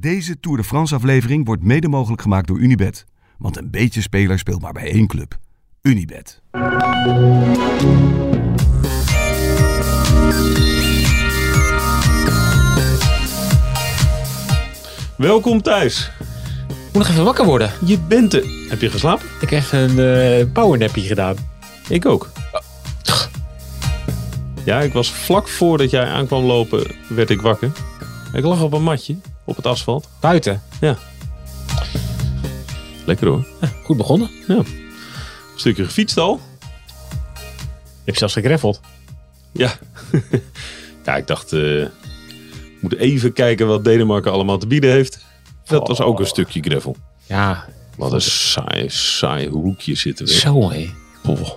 Deze Tour de France aflevering wordt mede mogelijk gemaakt door Unibet. Want een beetje speler speelt maar bij één club. Unibet. Welkom thuis. Ik moet nog even wakker worden. Je bent er. Heb je geslapen? Ik heb een uh, powernappie gedaan. Ik ook. Ja, ik was vlak voordat jij aankwam lopen, werd ik wakker. Ik lag op een matje op het asfalt. Buiten? Ja. Lekker hoor. Ja, goed begonnen. Ja. Een stukje gefietst al. Je hebt zelfs gegreffeld. Ja. ja, ik dacht, uh, moet even kijken wat Denemarken allemaal te bieden heeft. Dat was ook een stukje gravel. Ja. Wat een saai, saai hoekje zitten we. Zo hé.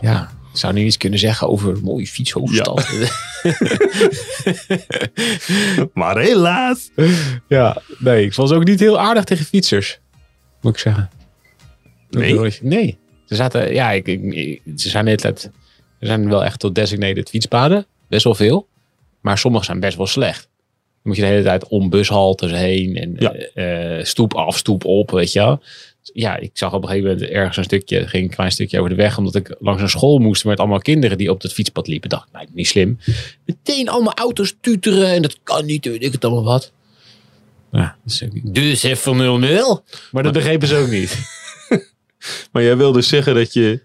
Ja. Ik zou nu iets kunnen zeggen over een mooie fietshoofdstad. Ja. maar helaas. Ja, nee, ik was ook niet heel aardig tegen fietsers. Moet ik zeggen. Nee? Nee. Ze zaten, ja, ik, ik, ze zijn net, er zijn wel echt tot designated fietspaden. Best wel veel. Maar sommige zijn best wel slecht. Dan moet je de hele tijd om bushaltes heen en Ja. eh, stoep af, stoep op, weet je wel. Ja, ik zag op een gegeven moment ergens een stukje, ging een klein stukje over de weg, omdat ik langs een school moest met allemaal kinderen die op het fietspad liepen. Dacht, ik, nou, niet slim. Meteen allemaal auto's tuteren en dat kan niet, weet ik het allemaal wat. Ja, dus, dus even 0-0. Maar dat begrepen ze ook niet. Maar jij wilde zeggen dat je,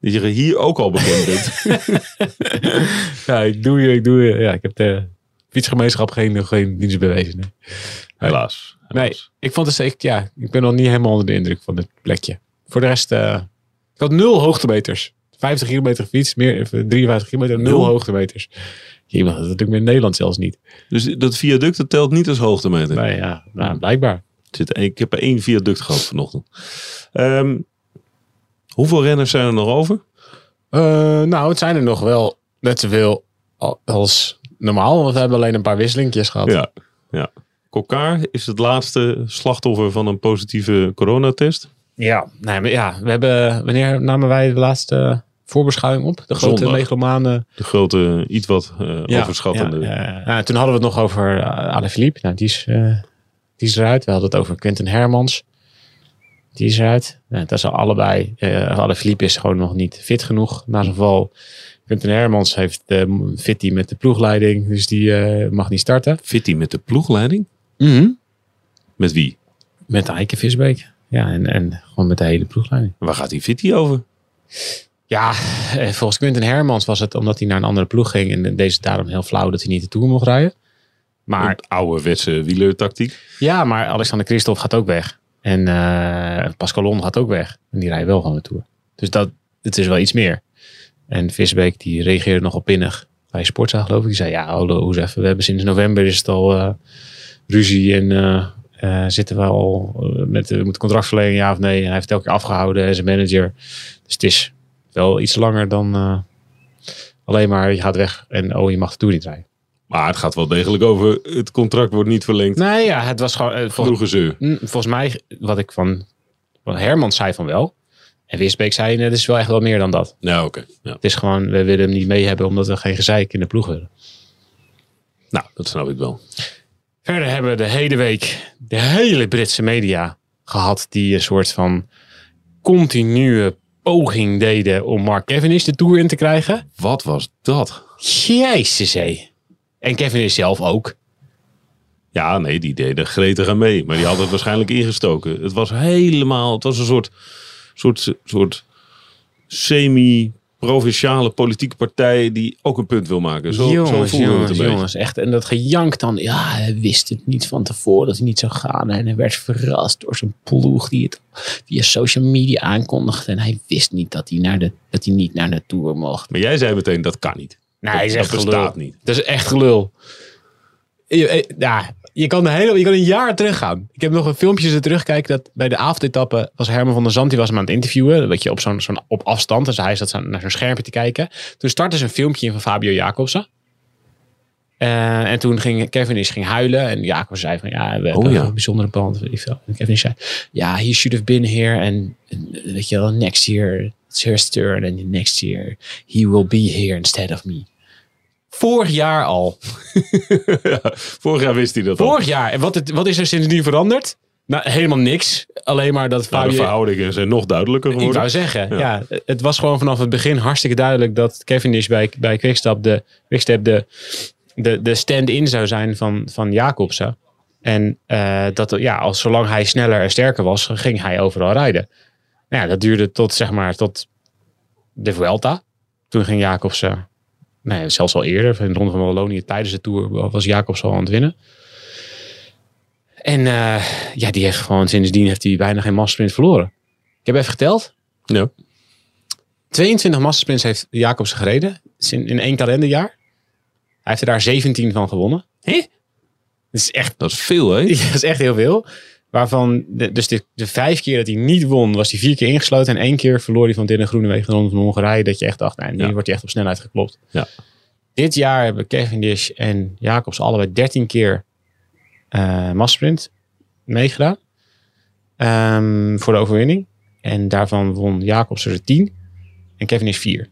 dat je hier ook al bekend bent. Ja, ik doe je, ik doe je. Ja, ik heb de fietsgemeenschap geen, geen dienst bewezen. Nee. Helaas. Nee, ik vond het zeker, ja, ik ben nog niet helemaal onder de indruk van dit plekje. Voor de rest, eh, ik had nul hoogtemeters. 50 kilometer gefietst, meer, eh, 53 kilometer, nul Nul? hoogtemeters. Iemand, dat doe ik in Nederland zelfs niet. Dus dat viaduct dat telt niet als hoogtemeter. Nee, ja, nou, blijkbaar. Zit, ik heb er één viaduct gehad vanochtend. Ehm, hoeveel renners zijn er nog over? Eh, nou, het zijn er nog wel net zoveel al- als normaal, want we hebben alleen een paar wisselingjes gehad. Ja. ja. Kokkaar is het laatste slachtoffer van een positieve coronatest. Ja, nee, maar ja, we hebben, wanneer namen wij de laatste voorbeschouwing op? De grote Zondag. megalomane. De grote, iets wat eh, overschattende. Ja, ja, ja. toen hadden we het nog over uh, Ale Philippe. Nou, die is, eh, die is eruit. We hadden het over Quentin Hermans. Die is eruit. Ja, dat is al allebei. eh Ale Philippe is gewoon nog niet fit genoeg na zijn val. Quentin Hermans heeft uh, fitty met de ploegleiding. Dus die eh, mag niet starten. Fitty met de ploegleiding? Met wie? Met Eike Visbeek. Ja, en, en gewoon met de hele ploegleiding. Waar gaat die Fitty over? Ja, eh, volgens Quentin Hermans was het omdat hij naar een andere ploeg ging. En deze daarom heel flauw dat hij niet de Tour mocht rijden. Maar Een ouderwetse wielertactiek. Ja, maar Alexander Christophe gaat ook weg. En eh Pascalon gaat ook weg. En die rijden wel gewoon de Tour. Dus dat, het is wel iets meer. En Visbeek die reageerde nogal pinnig bij Sportza geloof ik. Die zei, ja, hallo, hoe even. We hebben sinds november is het al eh, ruzie en eh, eh, zitten we al eh, met we moeten contract verlenen, ja of nee. En hij heeft elke keer afgehouden als een manager. Dus het is wel iets langer dan alleen maar je gaat weg en oh, je mag de Tour niet rijden. Maar het gaat wel degelijk over het contract wordt niet verlengd. Nee, ja, het was gewoon... Genoeg gezeur. Mm, Volgens mij, wat ik van wat Herman zei van wel. En Wisbeek zei, het is wel echt wel meer dan dat. Ja, oké. Ja. Het is gewoon, we willen hem niet mee hebben omdat we geen gezeik in de ploeg willen. Nou, dat snap ik wel. Verder hebben we de hele week de hele Britse media gehad die een soort van continue poging deden om Mark Cavendish de Tour in te krijgen. Wat was dat? Jezus hé. En Cavendish zelf ook. Ja, nee, die deden gretig aan mee. Maar die hadden het waarschijnlijk ingestoken. Het was helemaal... Het was een soort... soort, soort semi-provinciale politieke partij... die ook een punt wil maken. Zo, zo jongens, voelde het jongens. Echt. En dat gejank dan. Ja, hij wist het niet van tevoren dat hij niet zou gaan. En hij werd verrast door zijn ploeg die het via social media aankondigde. En hij wist niet dat hij, naar de, dat hij niet naar de Tour mocht. Maar jij zei meteen, dat kan niet. Nee, dat, hij is echt dat gelul. niet. Dat is echt gelul. Je, eh, ja, je, kan de hele, je kan een jaar teruggaan. Ik heb nog een filmpje zitten terugkijken. Dat bij de avondetappe was Herman van der Zand. Die was hem aan het interviewen. Weet je, op zo'n zo'n op afstand. Dus hij zat naar zo'n schermpje te kijken. Toen startte ze een filmpje in van Fabio Jacobsen. Eh, en toen ging Kevin is ging huilen. En Jacob zei van ja, we hebben ja. een bijzondere band. En Kevin zei ja, he should have been here. En weet je wel, next year it's turn. And next year he will be here instead of me. Vorig jaar al. Ja, vorig jaar wist hij dat al. Vorig jaar. En wat, het, wat is er sindsdien veranderd? Nou, helemaal niks. Alleen maar dat Nou, de verhoudingen zijn nog duidelijker Ik geworden. wou zeggen, ja. het was gewoon vanaf het begin hartstikke duidelijk dat Cavendish bij, bij Quickstep de, Quickstep de, de, de stand-in zou zijn van, van Jacobsen. En eh, dat, ja, als, zolang hij sneller en sterker was, ging hij overal rijden. Nou ja, dat duurde tot, zeg maar, tot de Vuelta. Toen ging Jacobsen, ja, zelfs al eerder, in de Ronde van Wallonië tijdens de Tour was Jacobsen al aan het winnen. En eh, ja, die heeft gewoon sindsdien heeft hij bijna geen massasprint verloren. Ik heb even geteld. Ja. 22 massasprints heeft Jacobsen gereden. In, één kalenderjaar. Hij heeft er daar 17 van gewonnen. Hé? Dat is echt, Dat is veel, hè? dat is echt heel veel. Waarvan, de, dus de, de vijf keer dat hij niet won, was hij vier keer ingesloten. En één keer verloor hij van Dylan Groenewegen de Ronde van Hongarije. Dat je echt dacht, nee, nu Ja. wordt hij echt op snelheid geklopt. Ja. Dit jaar hebben Cavendish en Jacobs allebei 13 keer eh massasprint meegedaan. Ehm, voor de overwinning. En daarvan won Jacobs er 10 en Cavendish 4.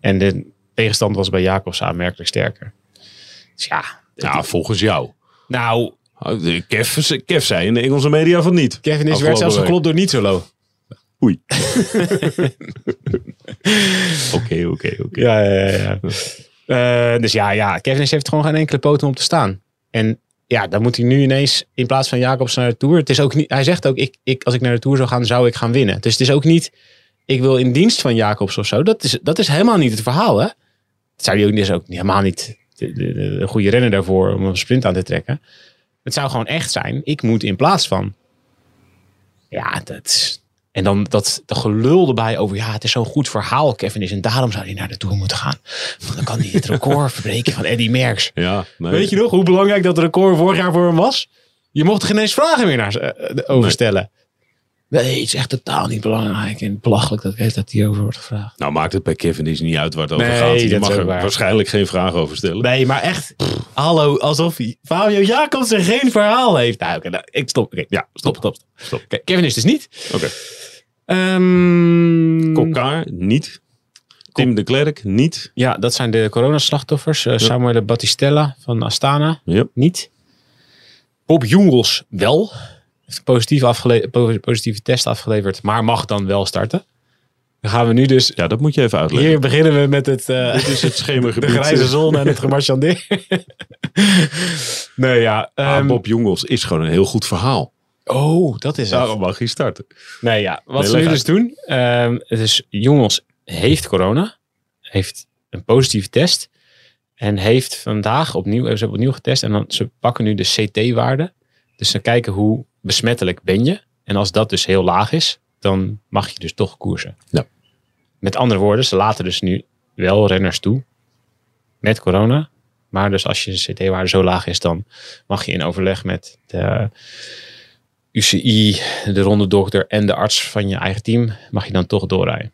En de tegenstand was bij Jacobs aanmerkelijk sterker. Dus ja, Ja, volgens jou. nou, Kev, Kev zei in de Engelse media van niet. Cavendish werd Afgelopen zelfs geklopt door niet solo. Oei. Oké, oké, oké. Ja, ja, ja. Eh, dus ja, ja, Cavendish heeft gewoon geen enkele poot om op te staan. En ja, dan moet hij nu ineens in plaats van Jacobs naar de Tour. Het is ook niet, hij zegt ook, ik, ik, als ik naar de Tour zou gaan, zou ik gaan winnen. Dus het is ook niet, ik wil in dienst van Jacobs of zo. Dat is, dat is helemaal niet het verhaal, hè? Dat zou hij ook, is ook helemaal niet de, de, de, de goede renner daarvoor om een sprint aan te trekken. Het zou gewoon echt zijn, ik moet in plaats van. Ja, dat En dan dat de gelul erbij over, ja, het is zo'n goed verhaal, Kevin is. En daarom zou hij naar de Tour moeten gaan. Want dan kan hij het record verbreken van Eddie Merckx. Ja, nee. Weet je nog hoe belangrijk dat record vorig jaar voor hem was? Je mocht er geen eens vragen meer naar eh, over stellen. Nee, het is echt totaal niet belangrijk. En belachelijk dat, dat hierover wordt gevraagd. Nou maakt het bij Kevin is niet uit waar het over Nee, gaat. Je mag er waar. waarschijnlijk geen vraag over stellen. Nee, maar echt. Hallo, alsof hij- Fabio Jacobsen geen verhaal heeft. Nou, oké, nou, ik stop. Oké, ja, stop, stop. stop. Stop. Oké, Kevin is dus niet. Oké. Ehm, Kokkaar, niet. Tim de Klerk, niet. Ja, dat zijn de coronaslachtoffers. Uh, Samuel Battistella van Astana, Yep. niet. Bob Jungels wel. Heeft een afgele- positieve test afgeleverd, maar mag dan wel starten. Dan gaan we nu dus... Ja, dat moet je even uitleggen. Hier beginnen we met het, eh, Dit is het de schemergebied. grijze zon en het gemarchandeer. nee, ja. Ah, ehm, Bob Jongels is gewoon een heel goed verhaal. oh, dat is het. Daarom mag hij starten. Nee, ja. Wat Nee, ze nu dus doen. het is, jongens heeft corona. Heeft een positieve test. En heeft vandaag opnieuw, hebben ze opnieuw getest. En dan, ze pakken nu de CT-waarde. Dus ze kijken hoe besmettelijk ben je. En als dat dus heel laag is, dan mag je dus toch koersen. Ja. Met andere woorden, ze laten dus nu wel renners toe. Met corona. Maar dus als je CT-waarde zo laag is, dan mag je in overleg met de UCI, de rondedokter en de arts van je eigen team, mag je dan toch doorrijden.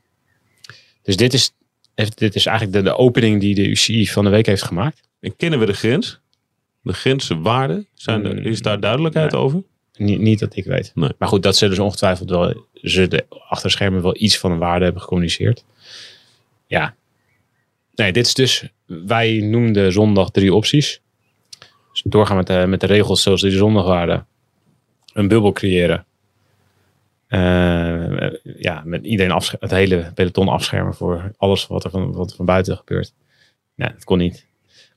Dus dit is, dit is eigenlijk de, de opening die de UCI van de week heeft gemaakt. En kennen we de grens? De grenswaarden? Zijn er, is daar duidelijkheid Nee. over? Niet, niet dat ik weet. Nee. Maar goed, dat ze dus ongetwijfeld wel, ze de achter schermen wel iets van een waarde hebben gecommuniceerd. Ja. Nee, dit is dus, wij noemden zondag drie opties. Dus doorgaan met de, met de regels zoals die zondag waren. Een bubbel creëren. Eh, ja, met iedereen het hele peloton afschermen voor alles wat er van, wat er van buiten gebeurt. Nee, dat kon niet.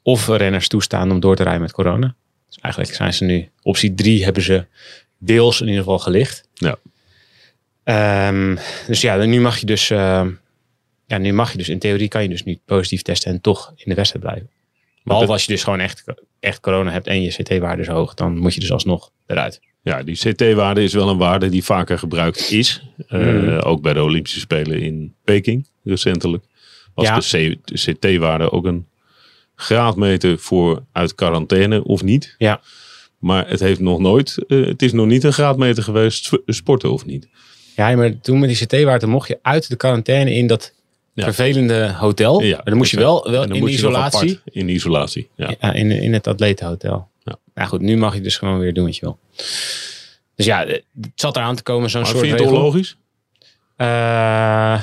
Of renners toestaan om door te rijden met corona. Dus eigenlijk zijn ze nu, optie drie hebben ze deels in ieder geval gelicht. Ja. Ehm, dus ja, nu mag je dus, ehm, ja, nu mag je dus, in theorie kan je dus niet positief testen en toch in de wedstrijd blijven. Behalve als je dus gewoon echt, echt corona hebt en je CT-waarde is hoog, dan moet je dus alsnog eruit. Ja, die CT-waarde is wel een waarde die vaker gebruikt is. Eh, Mhm. Ook bij de Olympische Spelen in Peking recentelijk. Was Ja. de CT-waarde ook een graadmeter voor uit quarantaine of niet. Ja. Maar het heeft nog nooit, eh, het is nog niet een graadmeter geweest sp- sporten of niet. Ja, maar toen met die CT-waarde mocht je uit de quarantaine in dat Ja. vervelende hotel. Ja, maar dan moest je wel, wel in je isolatie. In isolatie, ja. Ja, in, in het atletenhotel. Ja. Nou goed, nu mag je dus gewoon weer doen wat je wil. Dus ja, het zat eraan te komen zo'n soort vind je het regel. onlogisch? Eh,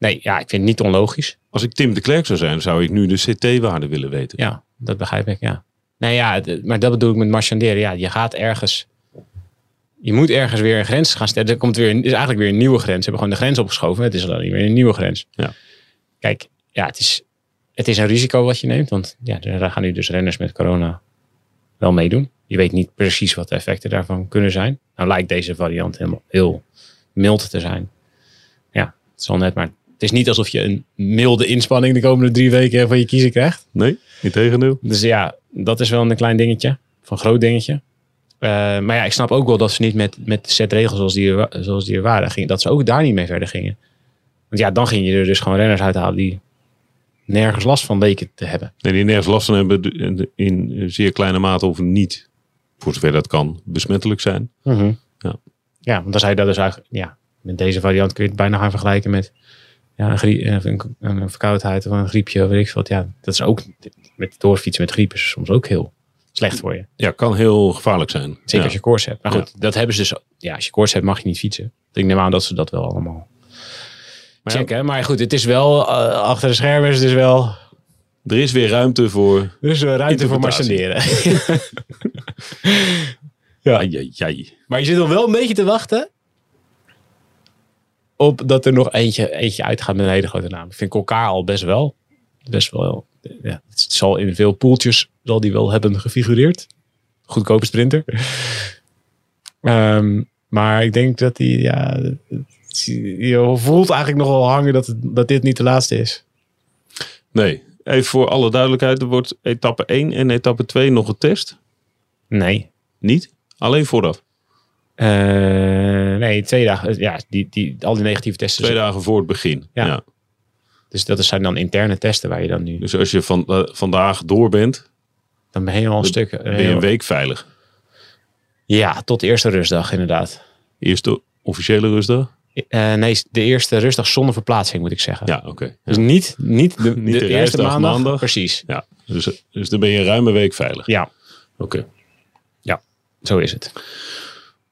Nee, ja, ik vind het niet onlogisch. Als ik Tim de Klerk zou zijn, zou ik nu de CT-waarde willen weten. Ja, dat begrijp ik, ja. Nee, ja, maar dat bedoel ik met marchanderen. Ja, je gaat ergens... Je moet ergens weer een grens gaan stellen. Er komt weer, is eigenlijk weer een nieuwe grens. Ze hebben gewoon de grens opgeschoven. Het is niet meer een nieuwe grens. Ja. Kijk, ja, het is, het is een risico wat je neemt. Want ja, er gaan nu dus renners met corona wel meedoen. Je weet niet precies wat de effecten daarvan kunnen zijn. Nou lijkt deze variant helemaal heel mild te zijn. Ja, het zal net maar... Het is niet alsof je een milde inspanning de komende drie weken van je kiezen krijgt. Nee, in tegendeel. Dus ja, dat is wel een klein dingetje. Van groot dingetje. Eh, maar ja, ik snap ook wel dat ze niet met, met de set regels zoals die, er, zoals die er waren, gingen, dat ze ook daar niet mee verder gingen. Want ja, dan ging je er dus gewoon renners uithalen die nergens last van leken te hebben. Nee, die nergens last van hebben in, zeer kleine mate of niet, voor zover dat kan, besmettelijk zijn. Ja. Ja. ja, want dan zei je dat dus eigenlijk, ja, met deze variant kun je het bijna gaan vergelijken met ja, een, eh, een, een verkoudheid of een griepje of weet ik wat. Ja, dat is ook, met doorfietsen met griep is soms ook heel slecht voor je. Ja, kan heel gevaarlijk zijn. Zeker Ja. als je koorts hebt. Maar goed, dat hebben ze dus. Ja, als je koorts hebt mag je niet fietsen. Ik neem aan dat ze dat wel allemaal Maar ja, checken. Maar goed, het is wel eh, achter de schermen is het dus wel. er is weer ruimte voor. Er is ruimte voor marchanderen. Ja, ja. maar je zit nog wel een beetje te wachten. Op dat er nog eentje, eentje uitgaat met een hele grote naam. Ik vind elkaar al best wel. Best wel. Ja, het zal in veel poeltjes zal die wel hebben gefigureerd. Goedkope sprinter. Ehm, maar ik denk dat hij, ja, je voelt eigenlijk nog wel hangen dat, het, dat dit niet de laatste is. Nee, even voor alle duidelijkheid. Er wordt etappe 1 en etappe 2 nog getest. Nee. Niet? Alleen vooraf. Eh, nee, twee dagen. Ja, die, die, al die negatieve testen. Twee dagen voor het begin. Ja. Ja. Dus dat zijn dan interne testen waar je dan nu. Dus als je van, eh, vandaag door bent, Dan ben je al een stuk. ben je een week veilig. Ja, tot de eerste rustdag inderdaad. Eerste officiële rustdag? Eh, nee, de eerste rustdag zonder verplaatsing moet ik zeggen. Ja, oké. Dus niet, niet de, Niet de, de eerste maandag. maandag. Precies. Ja, dus, dus dan ben je een ruime week veilig. Ja, Oké. zo is het.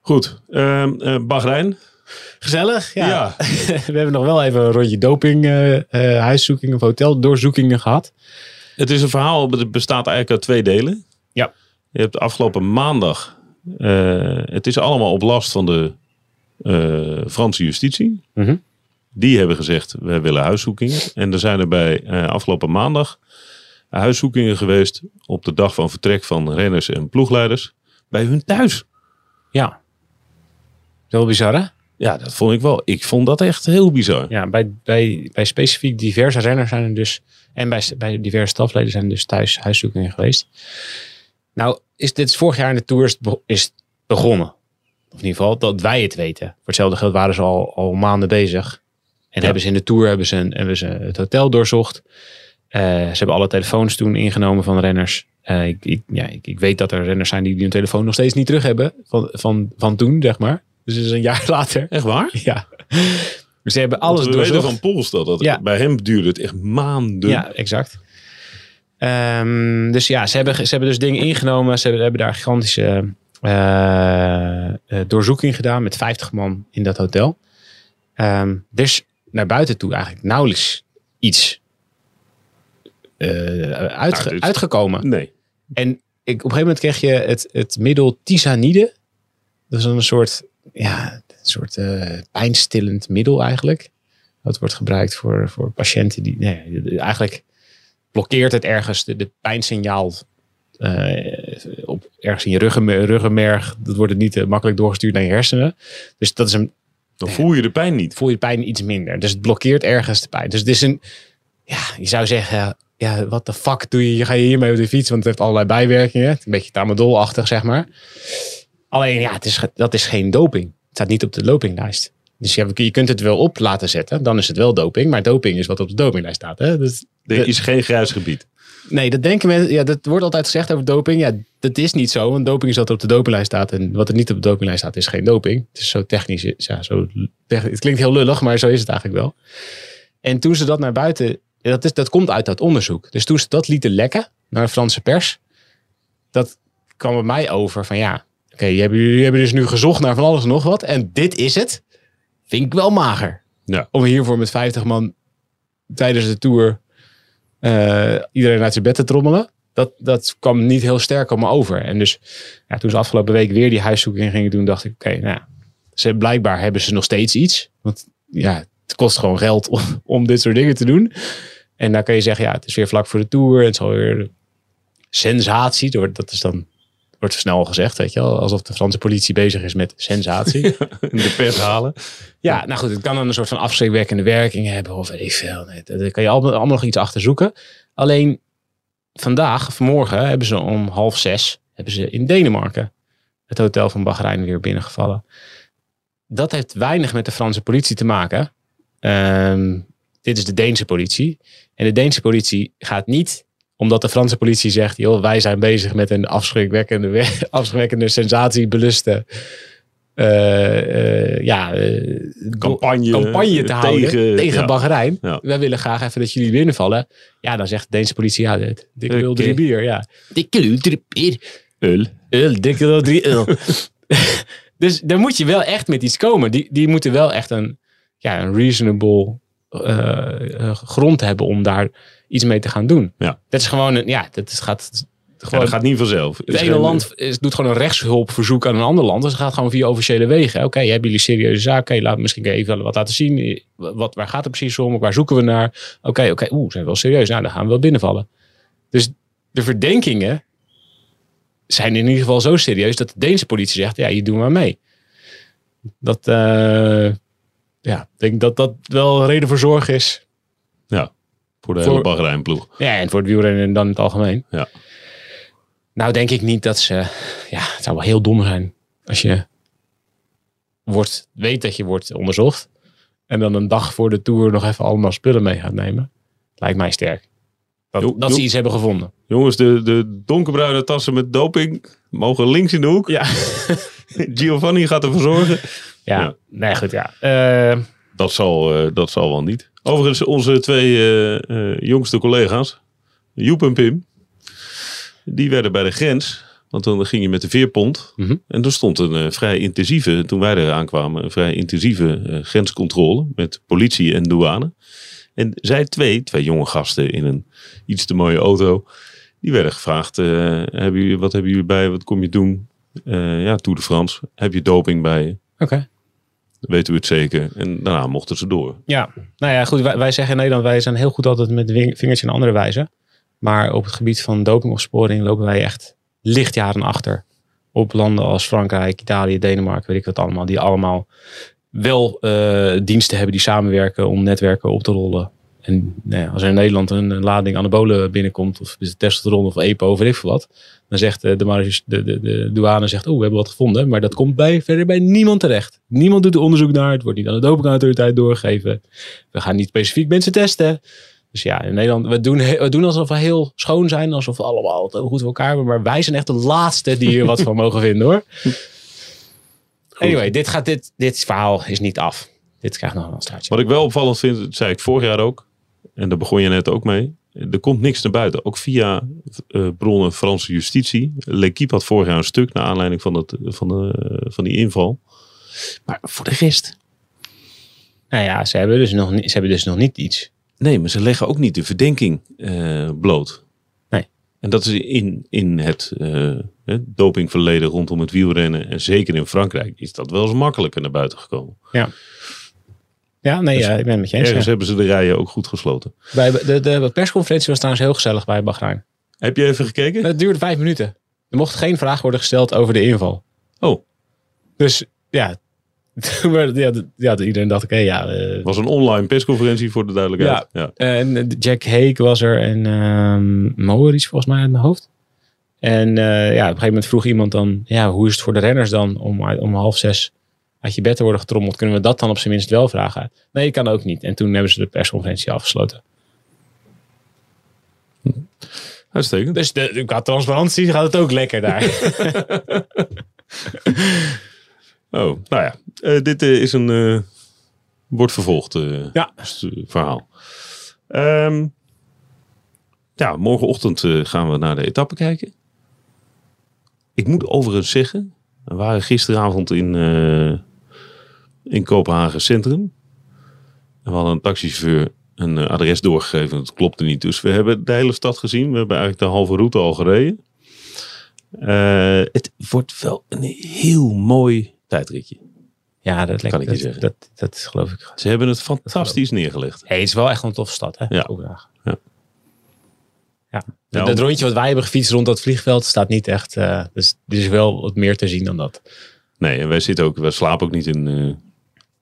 Goed. Eh, Bahrein. Gezellig. Ja. Ja. We hebben nog wel even een rondje doping, eh eh, huiszoekingen of hoteldoorzoekingen gehad. Het is een verhaal, het bestaat eigenlijk uit twee delen. Ja. Je hebt afgelopen maandag, het is allemaal op last van de Franse justitie. Mhm. Die hebben gezegd, we willen huiszoekingen. En er zijn er bij afgelopen maandag huiszoekingen geweest op de dag van vertrek van renners en ploegleiders bij hun thuis. Ja. Heel bizar hè? Ja, dat vond ik wel. Ik vond dat echt heel bizar. Ja, bij, bij, bij specifiek diverse renners zijn er dus. En bij, bij diverse stafleden zijn er dus thuis huiszoekingen geweest. Nou, is dit is vorig jaar in de Tour is begonnen. Of in ieder geval dat wij het weten. Voor hetzelfde geld waren ze al, al maanden bezig. En hebben ze in de Tour hebben ze, een, hebben ze het hotel doorzocht. Eh, ze hebben alle telefoons toen ingenomen van renners. Eh, ik, ik, ja, ik, ik weet dat er renners zijn die hun telefoon nog steeds niet terug hebben. Van, van, van toen, zeg maar. Dus is een jaar later. Echt waar? Ja. Dus ze hebben alles Want we weten doorzocht. van Pols dat, dat Ja. bij hem duurde het echt maanden. Ja, exact. Ehm, dus ja, ze hebben, ze hebben dus dingen ingenomen. Ze hebben, hebben daar gigantische eh, eh, doorzoeking gedaan met 50 man in dat hotel. Ehm dus naar buiten toe eigenlijk nauwelijks iets eh, uitge- Nou, uitgekomen. Nee. En ik, op een gegeven moment kreeg je het, het middel tisanide. Dat is een soort, ja, een soort eh, pijnstillend middel eigenlijk. Dat wordt gebruikt voor, voor patiënten die, nee, eigenlijk blokkeert het ergens de, de pijnsignaal eh, op, ergens in je ruggenmerg, ruggenmerg. Dat wordt het niet eh, makkelijk doorgestuurd naar je hersenen. Dus dat is een, Dan voel je de pijn niet. voel je de pijn iets minder. Dus het blokkeert ergens de pijn. Dus het is een, ja, je zou zeggen, ja, wat de fuck doe je, je ga je hiermee op de fiets, want het heeft allerlei bijwerkingen. Het is Een beetje tramadol-achtig, zeg maar. Alleen, ja, het is, dat is geen doping. Het staat niet op de dopinglijst. Dus ja, je kunt het wel op laten zetten, dan is het wel doping. Maar doping is wat op de dopinglijst staat. Hè? Dus, Er is geen grijs gebied. nee, dat denken mensen, ja, dat wordt altijd gezegd over doping. Ja, dat is niet zo, want doping is wat op de dopinglijst staat. En wat er niet op de dopinglijst staat, is geen doping. Het is zo technisch, ja, zo, het klinkt heel lullig, maar zo is het eigenlijk wel. En toen ze dat naar buiten, dat, is, dat komt uit dat onderzoek. Dus toen ze dat lieten lekken naar de Franse pers, dat kwam bij mij over van ja, oké, jullie jullie hebben dus nu gezocht naar van alles en nog wat. En dit is het. Vind ik wel mager. Ja. Om hiervoor met 50 man tijdens de tour eh, iedereen uit zijn bed te trommelen. Dat, dat kwam niet heel sterk op me over. En dus ja, toen ze afgelopen week weer die huiszoeking gingen doen, dacht ik, oké, nou ze, blijkbaar hebben ze nog steeds iets. Want ja, het kost gewoon geld om, om dit soort dingen te doen. En dan kan je zeggen, ja, het is weer vlak voor de tour. Het is alweer sensatie. door- Dat is dan, wordt snel gezegd, weet je wel. Alsof de Franse politie bezig is met sensatie. de pers halen. Ja, nou goed, het kan dan een soort van afschrikwekkende werking hebben of weet ik veel. Nee, daar kan je allemaal, allemaal nog iets achter zoeken. Alleen vandaag, vanmorgen, hebben ze om half zes hebben ze in Denemarken het hotel van Bahrein weer binnengevallen. Dat heeft weinig met de Franse politie te maken. Ehm, dit is de Deense politie. En de Deense politie gaat niet omdat de Franse politie zegt, joh, wij zijn bezig met een afschrikwekkende, we- afschrikwekkende sensatiebeluste eh, eh, ja, eh, Campagne, campagne te houden tegen, tegen- ja. Bahrein. Ja. Wij willen graag even dat jullie binnenvallen. Ja, dan zegt de Deense politie, ja, dit- dikke wil drie bier. Ja. Dikke wil drie bier. Ul. Ul, dikke wil drie ul. dus daar moet je wel echt met iets komen. Die, die moeten wel echt een, ja, een reasonable eh, eh, grond hebben om daar iets mee te gaan doen. Ja. Dat is gewoon, een, ja, dat is, gaat Ja, gewoon... dat gaat niet vanzelf. Het ene land is, doet gewoon een rechtshulpverzoek aan een ander land. Dus het gaat gewoon via officiële wegen. Oké, hebben jullie serieuze zaken? Oké, laat, misschien even wat laten zien. Wat, waar gaat het precies om? Waar zoeken we naar? Oké, oké, oeh, zijn we wel serieus. Nou, dan gaan we wel binnenvallen. Dus de verdenkingen zijn in ieder geval zo serieus dat de Deense politie zegt, ja, je doet maar mee. Dat, eh, ja, ik denk dat dat wel reden voor zorg is. Voor de Voor- hele Bahrein-ploeg. Ja, en voor het wielrennen dan in het algemeen. Ja. Nou, denk ik niet dat ze. Ja, het zou wel heel dom zijn als je wordt, weet dat je wordt onderzocht. En dan een dag voor de tour nog even allemaal spullen mee gaat nemen. Lijkt mij sterk. Dat, Jo- dat jo- ze iets hebben gevonden. Jongens, de, de donkerbruine tassen met doping mogen links in de hoek. Ja, Giovanni gaat ervoor zorgen. Ja. Nee, goed, ja. Eh, Dat zal, eh, dat zal wel niet. Overigens, onze twee eh, jongste collega's, Joep en Pim, die werden bij de grens. Want dan ging je met de veerpont. Mhm. En er stond een vrij intensieve, toen wij er aankwamen, een vrij intensieve grenscontrole met politie en douane. En zij twee, twee jonge gasten in een iets te mooie auto, die werden gevraagd: hebben jullie, wat hebben jullie bij? Wat kom je doen? Ja, Tour de France. Heb je doping bij je? Oké. Weten we het zeker. En daarna mochten ze door. Ja, nou ja, goed. Wij, zeggen in Nederland, wij zijn heel goed altijd met vingertje in andere wijze. Maar op het gebied van dopingopsporing lopen wij echt lichtjaren achter. Op landen als Frankrijk, Italië, Denemarken, weet ik wat allemaal. Die allemaal wel eh, diensten hebben die samenwerken om netwerken op te rollen. En nou ja, als er in Nederland een, een lading anabolen binnenkomt, of is het testosteron of EPO of weet ik veel wat. Dan zegt eh, de, de, de, de douane, zegt, oh, we hebben wat gevonden. Maar dat komt bij, verder bij niemand terecht. Niemand doet er onderzoek naar. Het wordt niet aan de dopingautoriteit doorgegeven. We gaan niet specifiek mensen testen. Dus ja, in Nederland, we doen, we doen alsof we heel schoon zijn. Alsof we allemaal goed voor elkaar hebben. Maar wij zijn echt de laatste die hier wat van mogen vinden hoor. Anyway, dit, gaat, dit, dit verhaal is niet af. Dit krijgt nog een staartje. Wat ik wel opvallend vind, dat zei ik vorig jaar ook. En daar begon je net ook mee. Er komt niks naar buiten. Ook via eh, bronnen Franse justitie. L'Equipe had vorig jaar een stuk naar aanleiding van, het, van, de, van die inval. Maar voor de rest. Nou ja, ze hebben dus nog, niet- ze hebben dus nog niet iets. Nee, maar ze leggen ook niet de verdenking eh, bloot. Nee. En dat is in, in het eh, dopingverleden rondom het wielrennen. En zeker in Frankrijk is dat wel eens makkelijker naar buiten gekomen. Ja, nee, Dus ja, ik ben het met je eens. Ergens ja. hebben ze de rijen ook goed gesloten. Bij, de, de persconferentie was trouwens heel gezellig bij Bahrein. Heb je even gekeken? Het duurde vijf minuten. Er mocht geen vraag worden gesteld over de inval. Oh, Dus ja, ja, ja iedereen dacht, oké, ja. eh, het was een online persconferentie voor de duidelijkheid. Ja. en eh, Jack Hake was er en ehm Moeris volgens mij uit mijn hoofd. En eh, ja, op een gegeven moment vroeg iemand dan, ja, hoe is het voor de renners dan om, om half zes uit je bed te worden getrommeld? Kunnen we dat dan op zijn minst wel vragen? Nee, kan ook niet. En toen hebben ze de persconferentie afgesloten. Uitstekend. Dus de, qua transparantie gaat het ook lekker daar. Oh, nou ja. Eh, dit eh, is een... eh, wordt vervolgd Ja. verhaal. Ehm, ja, morgenochtend gaan we naar de etappe kijken. Ik moet overigens zeggen... We waren gisteravond in, in Kopenhagen Centrum. En we hadden een taxichauffeur een eh, adres doorgegeven. Dat klopte niet. Dus we hebben de hele stad gezien. We hebben eigenlijk de halve route al gereden. Eh, het wordt wel een heel mooi tijdritje. Ja, dat, lijkt, Kan ik je dat, zeggen. dat, dat geloof ik. Ze hebben het fantastisch neergelegd. Hey, het is wel echt een toffe stad, hè? Ja. Kopenhagen. Ja. Ja. Ja, dat rondje wat wij hebben gefietst rond dat vliegveld staat niet echt. eh, dus er is wel wat meer te zien dan dat. Nee, en wij zitten ook, wij slapen ook niet in,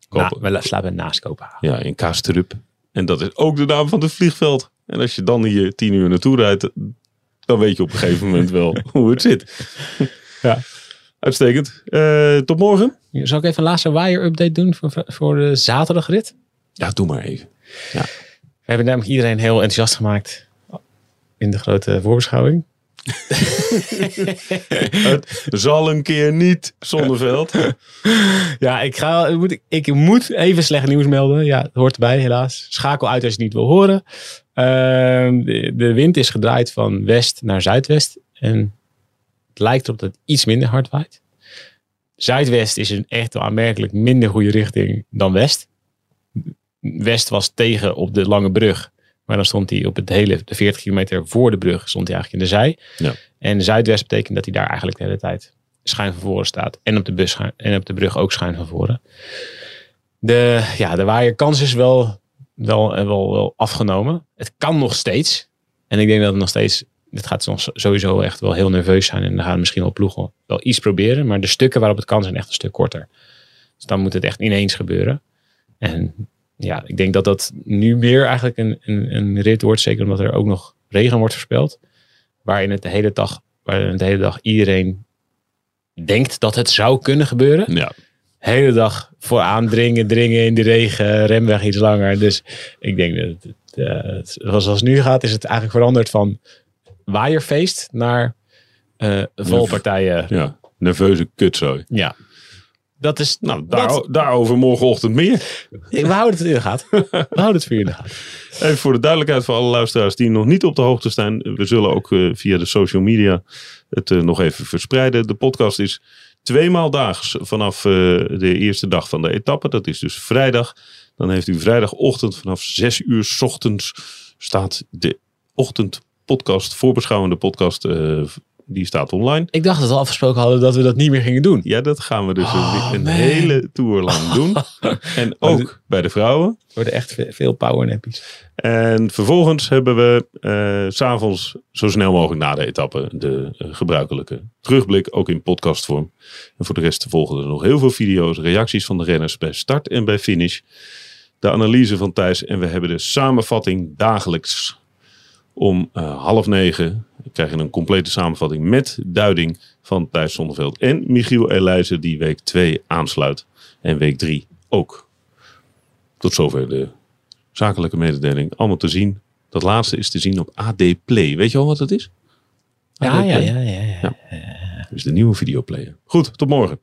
Kopen- Na, we slapen naast Kopenhagen. ja, in Kaastrup. En dat is ook de naam van het vliegveld. En als je dan hier tien uur naartoe rijdt, dan weet je op een gegeven moment wel hoe het zit. Ja. Uitstekend. Eh, tot morgen. Zal ik even een laatste wire-update doen voor, voor de zaterdagrit? Ja, doe maar even. We hebben namelijk iedereen heel enthousiast gemaakt in de grote voorbeschouwing. Het zal een keer niet Zonneveld. Ja, ik, ga, ik, moet, ik moet even slecht nieuws melden. Ja, het hoort erbij helaas. Schakel uit als je het niet wil horen. Ehm, de, wind is gedraaid van west naar zuidwest. En het lijkt erop dat het iets minder hard waait. Zuidwest is een echt aanmerkelijk minder goede richting dan west. West was tegen op de lange brug. Maar dan stond hij op het hele, de 40 kilometer voor de brug, stond hij eigenlijk in de zij. Ja. En zuidwest betekent dat hij daar eigenlijk de hele tijd schuin van voren staat. En op de, bus en op de brug ook schuin van voren. De, ja, de waaierkans is wel, wel, wel, wel afgenomen. Het kan nog steeds. En ik denk dat het nog steeds... Dit gaat sowieso echt wel heel nerveus zijn. En dan gaan misschien wel ploegen wel iets proberen. Maar de stukken waarop het kan zijn echt een stuk korter. Dus dan moet het echt ineens gebeuren. En ja, ik denk dat dat nu weer eigenlijk een, een, een rit wordt. Zeker omdat er ook nog regen wordt voorspeld. Waarin het de hele dag, waarin de hele dag iedereen denkt dat het zou kunnen gebeuren Ja, hele dag voor aandringen, dringen in de regen, remweg iets langer. Dus ik denk dat het, eh, zoals het nu gaat, is het eigenlijk veranderd van waaierfeest naar eh valpartijen. ja. Nerveuze kutzooi. Ja. Dat is, Nou, daar, Dat- daarover morgenochtend meer. we houden het in de gaten. We houden het voor in de gaten. Even voor de duidelijkheid voor alle luisteraars die nog niet op de hoogte zijn. We zullen ook eh, via de social media het eh, nog even verspreiden. De podcast is tweemaal daags vanaf eh, de eerste dag van de etappe. Dat is dus vrijdag. Dan heeft u vrijdagochtend vanaf 6 uur 's ochtends staat de ochtendpodcast, voorbeschouwende podcast, die staat online. Ik dacht dat we afgesproken hadden dat we dat niet meer gingen doen. Ja, dat gaan we dus een- Oh, een hele tour lang doen. En ook bij de vrouwen. Er worden echt ve- veel powernappies. En vervolgens hebben we eh, s s'avonds zo snel mogelijk na de etappe de eh, gebruikelijke terugblik, ook in podcastvorm. En voor de rest volgen er nog heel veel video's, reacties van de renners bij start en bij finish. De analyse van Thijs en we hebben de samenvatting dagelijks om eh, half negen. We krijgen een complete samenvatting met duiding van Thijs Zonneveld en Michiel Elijzen die week 2 aansluit en week 3 ook. Tot zover de zakelijke mededeling. Allemaal te zien. Dat laatste is te zien op AD Play. Weet je al wat het is? Ja, AD ja, Play. ja, ja, ja. Ja. Dus de nieuwe videoplayer. Goed, tot morgen.